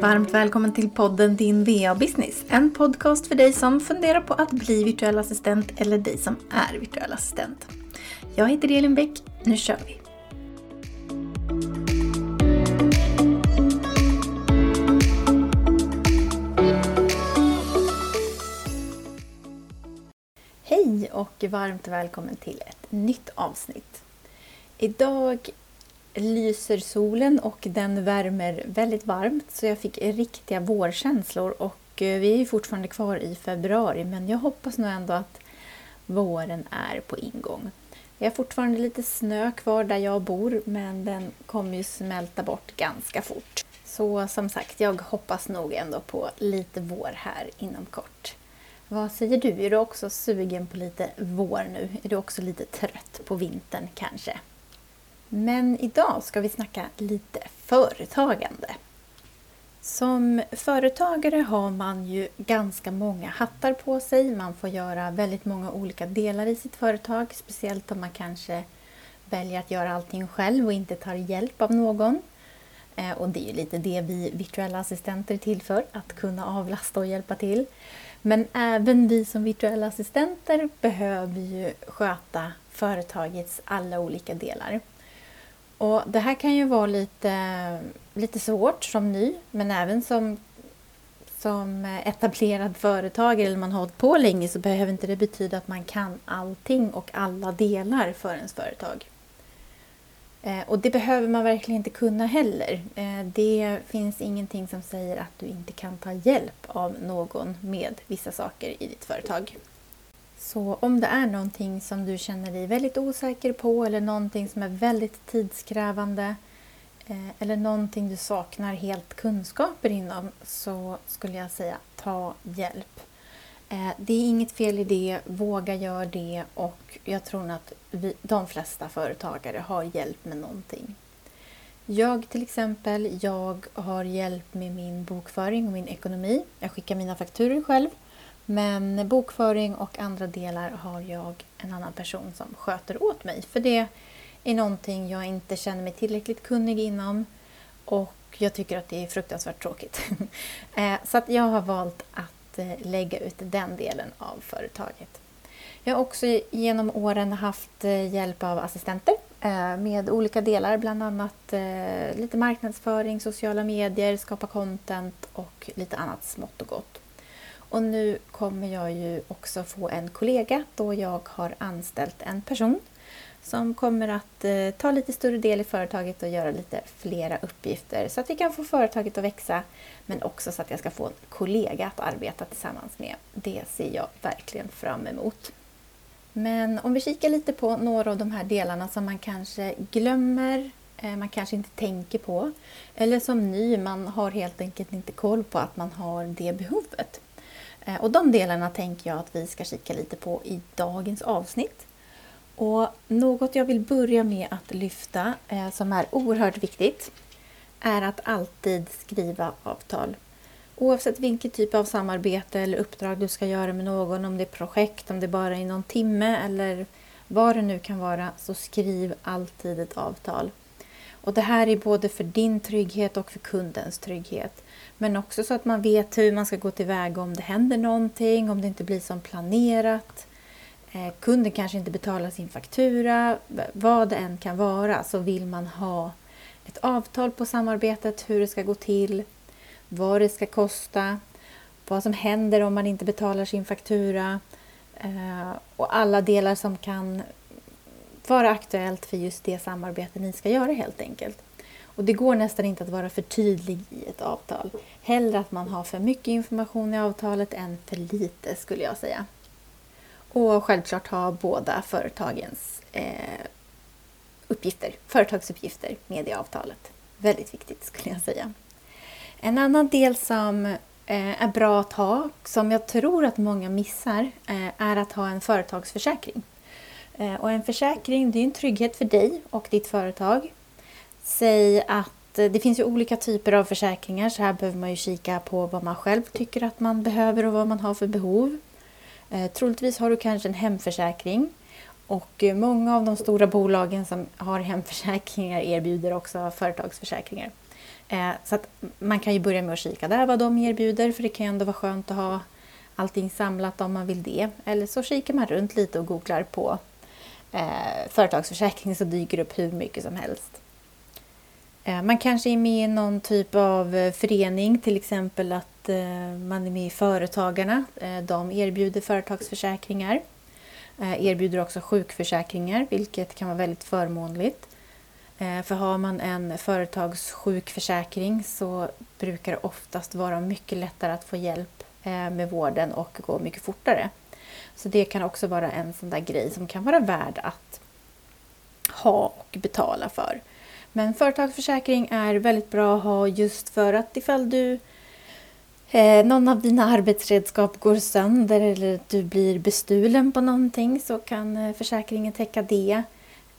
Varmt välkommen till podden Din VA-business. En podcast för dig som funderar på att bli virtuell assistent eller dig som är virtuell assistent. Jag heter Elin Bäck. Nu kör vi! Hej och varmt välkommen till ett nytt avsnitt. Idag lyser solen och den värmer väldigt varmt så jag fick riktiga vårkänslor och eh, vi är fortfarande kvar i februari men jag hoppas nog ändå att våren är på ingång. Vi har fortfarande lite snö kvar där jag bor men den kommer ju smälta bort ganska fort. Så som sagt, jag hoppas nog ändå på lite vår här inom kort. Vad säger du? Är du också sugen på lite vår nu? Är du också lite trött på vintern kanske? Men idag ska vi snacka lite företagande. Som företagare har man ju ganska många hattar på sig. Man får göra väldigt många olika delar i sitt företag. Speciellt om man kanske väljer att göra allting själv och inte tar hjälp av någon. Eh, och det är ju lite det vi virtuella assistenter är till för, att kunna avlasta och hjälpa till. Men även vi som virtuella assistenter behöver ju sköta företagets alla olika delar. Och Det här kan ju vara lite, lite svårt som ny, men även som, som etablerad företagare eller man har hållit på länge så behöver inte det betyda att man kan allting och alla delar för ens företag. Eh, och det behöver man verkligen inte kunna heller. Eh, det finns ingenting som säger att du inte kan ta hjälp av någon med vissa saker i ditt företag. Så om det är någonting som du känner dig väldigt osäker på eller någonting som är väldigt tidskrävande eh, eller någonting du saknar helt kunskaper inom så skulle jag säga ta hjälp. Eh, det är inget fel i det, våga göra det och jag tror att vi, de flesta företagare har hjälp med någonting. Jag till exempel, jag har hjälp med min bokföring och min ekonomi. Jag skickar mina fakturer själv. Men bokföring och andra delar har jag en annan person som sköter åt mig. För det är någonting jag inte känner mig tillräckligt kunnig inom och jag tycker att det är fruktansvärt tråkigt. Eh, så att jag har valt att eh, lägga ut den delen av företaget. Jag har också genom åren haft eh, hjälp av assistenter med olika delar, bland annat lite marknadsföring, sociala medier, skapa content och lite annat smått och gott. Och nu kommer jag ju också få en kollega då jag har anställt en person som kommer att eh, ta lite större del i företaget och göra lite flera uppgifter så att vi kan få företaget att växa men också så att jag ska få en kollega att arbeta tillsammans med. Det ser jag verkligen fram emot. Men om vi kikar lite på några av de här delarna som man kanske glömmer, eh, man kanske inte tänker på eller som ny, man har helt enkelt inte koll på att man har det behovet. Eh, och de delarna tänker jag att vi ska kika lite på i dagens avsnitt. Och något jag vill börja med att lyfta eh, som är oerhört viktigt är att alltid skriva avtal. Oavsett vilken typ av samarbete eller uppdrag du ska göra med någon, om det är projekt, om det bara är någon timme eller vad det nu kan vara, så skriv alltid ett avtal. Och Det här är både för din trygghet och för kundens trygghet. Men också så att man vet hur man ska gå tillväga om det händer någonting, om det inte blir som planerat. Eh, kunden kanske inte betalar sin faktura, vad det än kan vara så vill man ha ett avtal på samarbetet, hur det ska gå till, vad det ska kosta, vad som händer om man inte betalar sin faktura eh, och alla delar som kan vara aktuellt för just det samarbete ni ska göra helt enkelt. Och det går nästan inte att vara för tydlig i ett avtal. Hellre att man har för mycket information i avtalet än för lite skulle jag säga. Och självklart ha båda företagens eh, uppgifter, företagsuppgifter med i avtalet. Väldigt viktigt skulle jag säga. En annan del som eh, är bra att ha, som jag tror att många missar, eh, är att ha en företagsförsäkring. Eh, och en försäkring det är en trygghet för dig och ditt företag. Säg att eh, det finns ju olika typer av försäkringar så här behöver man ju kika på vad man själv tycker att man behöver och vad man har för behov. Eh, troligtvis har du kanske en hemförsäkring och många av de stora bolagen som har hemförsäkringar erbjuder också företagsförsäkringar. Så att man kan ju börja med att kika där vad de erbjuder för det kan ju ändå vara skönt att ha allting samlat om man vill det. Eller så kikar man runt lite och googlar på eh, företagsförsäkring så dyker det upp hur mycket som helst. Eh, man kanske är med i någon typ av eh, förening, till exempel att eh, man är med i Företagarna. Eh, de erbjuder företagsförsäkringar. Eh, erbjuder också sjukförsäkringar, vilket kan vara väldigt förmånligt. För har man en företagssjukförsäkring så brukar det oftast vara mycket lättare att få hjälp med vården och gå mycket fortare. Så det kan också vara en sån där grej som kan vara värd att ha och betala för. Men företagsförsäkring är väldigt bra att ha just för att ifall du eh, någon av dina arbetsredskap går sönder eller du blir bestulen på någonting så kan eh, försäkringen täcka det.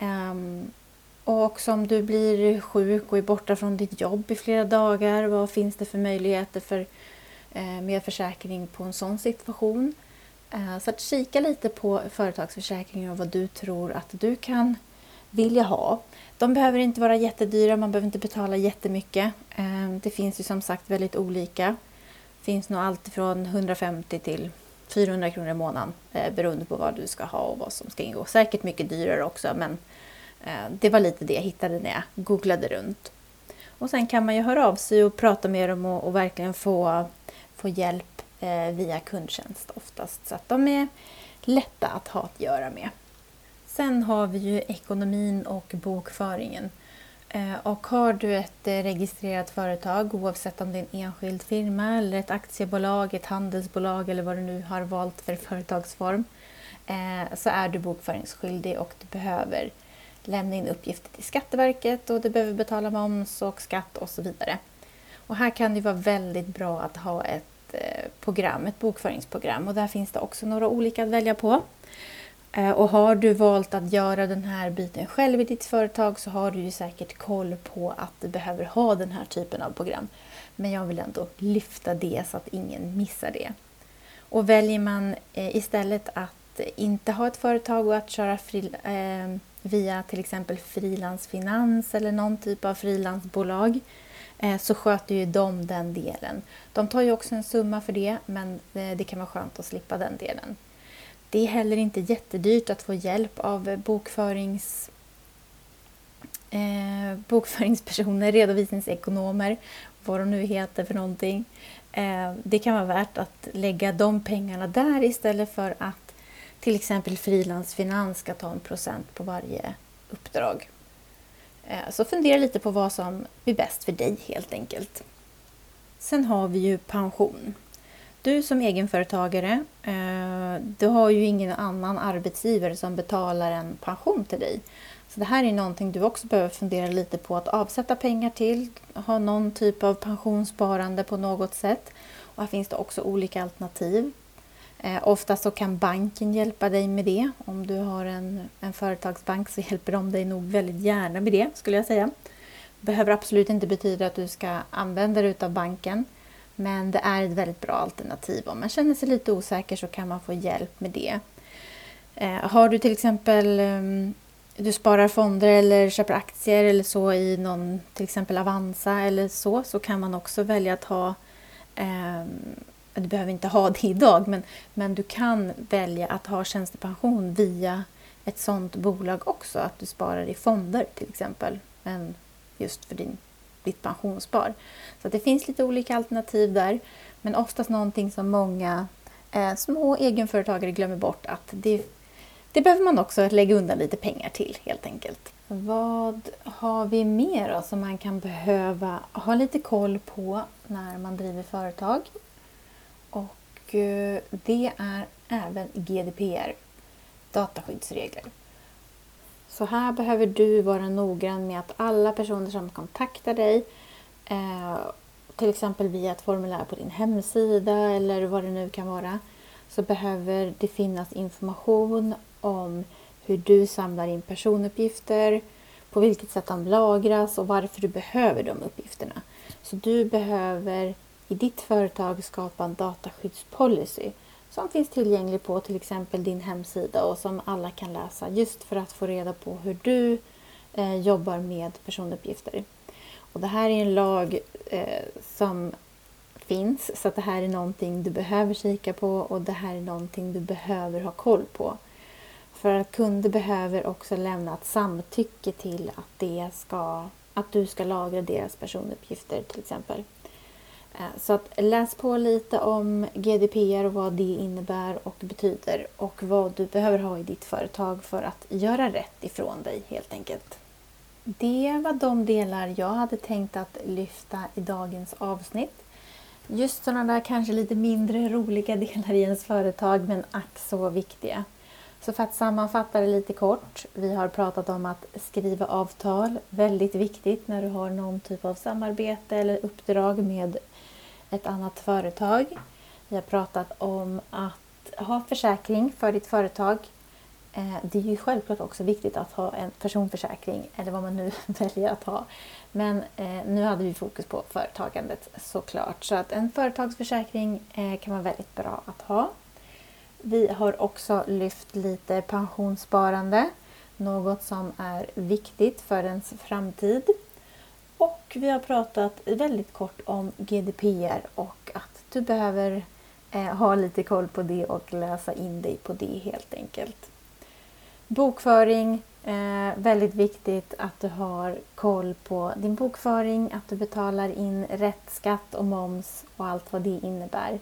Um, och också om du blir sjuk och är borta från ditt jobb i flera dagar, vad finns det för möjligheter för eh, med försäkring på en sån situation? Eh, så att kika lite på företagsförsäkringen och vad du tror att du kan vilja ha. De behöver inte vara jättedyra, man behöver inte betala jättemycket. Eh, det finns ju som sagt väldigt olika. Det finns nog allt från 150 till 400 kronor i månaden eh, beroende på vad du ska ha och vad som ska ingå. Säkert mycket dyrare också men det var lite det jag hittade när jag googlade runt. Och sen kan man ju höra av sig och prata med dem och, och verkligen få, få hjälp Eh, via kundtjänst oftast. Så att de är lätta att ha att göra med. Sen har vi ju ekonomin och bokföringen. Eh, och har du ett eh, registrerat företag, oavsett om det är en enskild firma eller ett aktiebolag, ett handelsbolag eller vad du nu har valt för företagsform, eh, så är du bokföringsskyldig och du behöver lämna in uppgifter till Skatteverket och du behöver betala moms och skatt och så vidare. Och här kan det vara väldigt bra att ha ett program, ett bokföringsprogram och där finns det också några olika att välja på. Eh, och har du valt att göra den här biten själv i ditt företag så har du ju säkert koll på att du behöver ha den här typen av program. Men jag vill ändå lyfta det så att ingen missar det. Och väljer man eh, istället att inte ha ett företag och att köra fri, eh, via till exempel frilansfinans eller någon typ av frilansbolag eh, Eh, så sköter ju de den delen. De tar ju också en summa för det men eh, det kan vara skönt att slippa den delen. Det är heller inte jättedyrt att få hjälp av bokförings, eh, bokföringspersoner, redovisningsekonomer, vad de nu heter för någonting. Eh, det kan vara värt att lägga de pengarna där istället för att till exempel frilansfinans ska ta en procent på varje uppdrag. Eh, så fundera lite på vad som blir bäst för dig helt enkelt. Sen har vi ju pension. Du som egenföretagare, eh, du har ju ingen annan arbetsgivare som betalar en pension till dig. Så det här är någonting du också behöver fundera lite på att avsätta pengar till, ha någon typ av pensionssparande på något sätt. Och här finns det också olika alternativ. Eh, ofta så kan banken hjälpa dig med det. Om du har en, en företagsbank så hjälper de dig nog väldigt gärna med det skulle jag säga. Det behöver absolut inte betyda att du ska använda dig av banken. Men det är ett väldigt bra alternativ. Om man känner sig lite osäker så kan man få hjälp med det. Eh, har du till exempel um, du sparar fonder eller köper aktier eller så i någon till exempel Avanza eller så så kan man också välja att ha um, du behöver inte ha det idag men, men du kan välja att ha tjänstepension via ett sådant bolag också. Att du sparar i fonder till exempel. Men just för din ditt pensionsspar. Så det finns lite olika alternativ där. Men oftast någonting som många eh, små egenföretagare glömmer bort att det, det behöver man också lägga undan lite pengar till helt enkelt. Vad har vi mer då som man kan behöva ha lite koll på när man driver företag? Eh, det är även GDPR, dataskyddsregler. Så här behöver du vara noggrann med att alla personer som kontaktar dig, eh, till exempel via ett formulär på din hemsida eller vad det nu kan vara, så behöver det finnas information om hur du samlar in personuppgifter, på vilket sätt de lagras och varför du behöver de uppgifterna. Så du behöver i ditt företag skapa en dataskyddspolicy som finns tillgänglig på till exempel din hemsida och som alla kan läsa just för att få reda på hur du eh, jobbar med personuppgifter. Och det här är en lag eh, som finns så att det här är någonting du behöver kika på och det här är någonting du behöver ha koll på. För att kunder behöver också lämna ett samtycke till att, det ska, att du ska lagra deras personuppgifter till exempel. Eh, så att läs på lite om GDPR och vad det innebär och betyder och vad du behöver ha i ditt företag för att göra rätt ifrån dig helt enkelt. Det var de delar jag hade tänkt att lyfta i dagens avsnitt. Just sådana där kanske lite mindre roliga delar i ens företag men ack så viktiga. Så för att sammanfatta det lite kort. Vi har pratat om att skriva avtal, väldigt viktigt när du har någon typ av samarbete eller uppdrag med ett annat företag. Vi har pratat om att ha försäkring för ditt företag. Eh, det är ju självklart också viktigt att ha en personförsäkring eller vad man nu väljer att ha. Men eh, nu hade vi fokus på företagandet såklart. Så att en företagsförsäkring eh, kan vara väldigt bra att ha. Vi har också lyft lite pensionssparande. Något som är viktigt för ens framtid. Och vi har pratat väldigt kort om GDPR och att du behöver eh, ha lite koll på det och läsa in dig på det helt enkelt. Bokföring, eh, väldigt viktigt att du har koll på din bokföring, att du betalar in rätt skatt och moms och allt vad det innebär.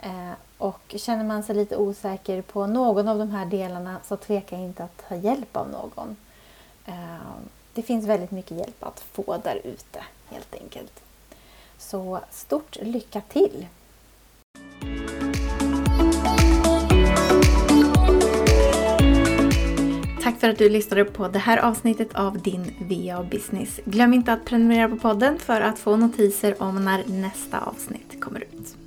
Eh, och känner man sig lite osäker på någon av de här delarna så tveka inte att ta hjälp av någon. Eh, det finns väldigt mycket hjälp att få där ute helt enkelt. Så stort lycka till! Tack för att du lyssnade på det här avsnittet av din VA Business. Glöm inte att prenumerera på podden för att få notiser om när nästa avsnitt kommer ut.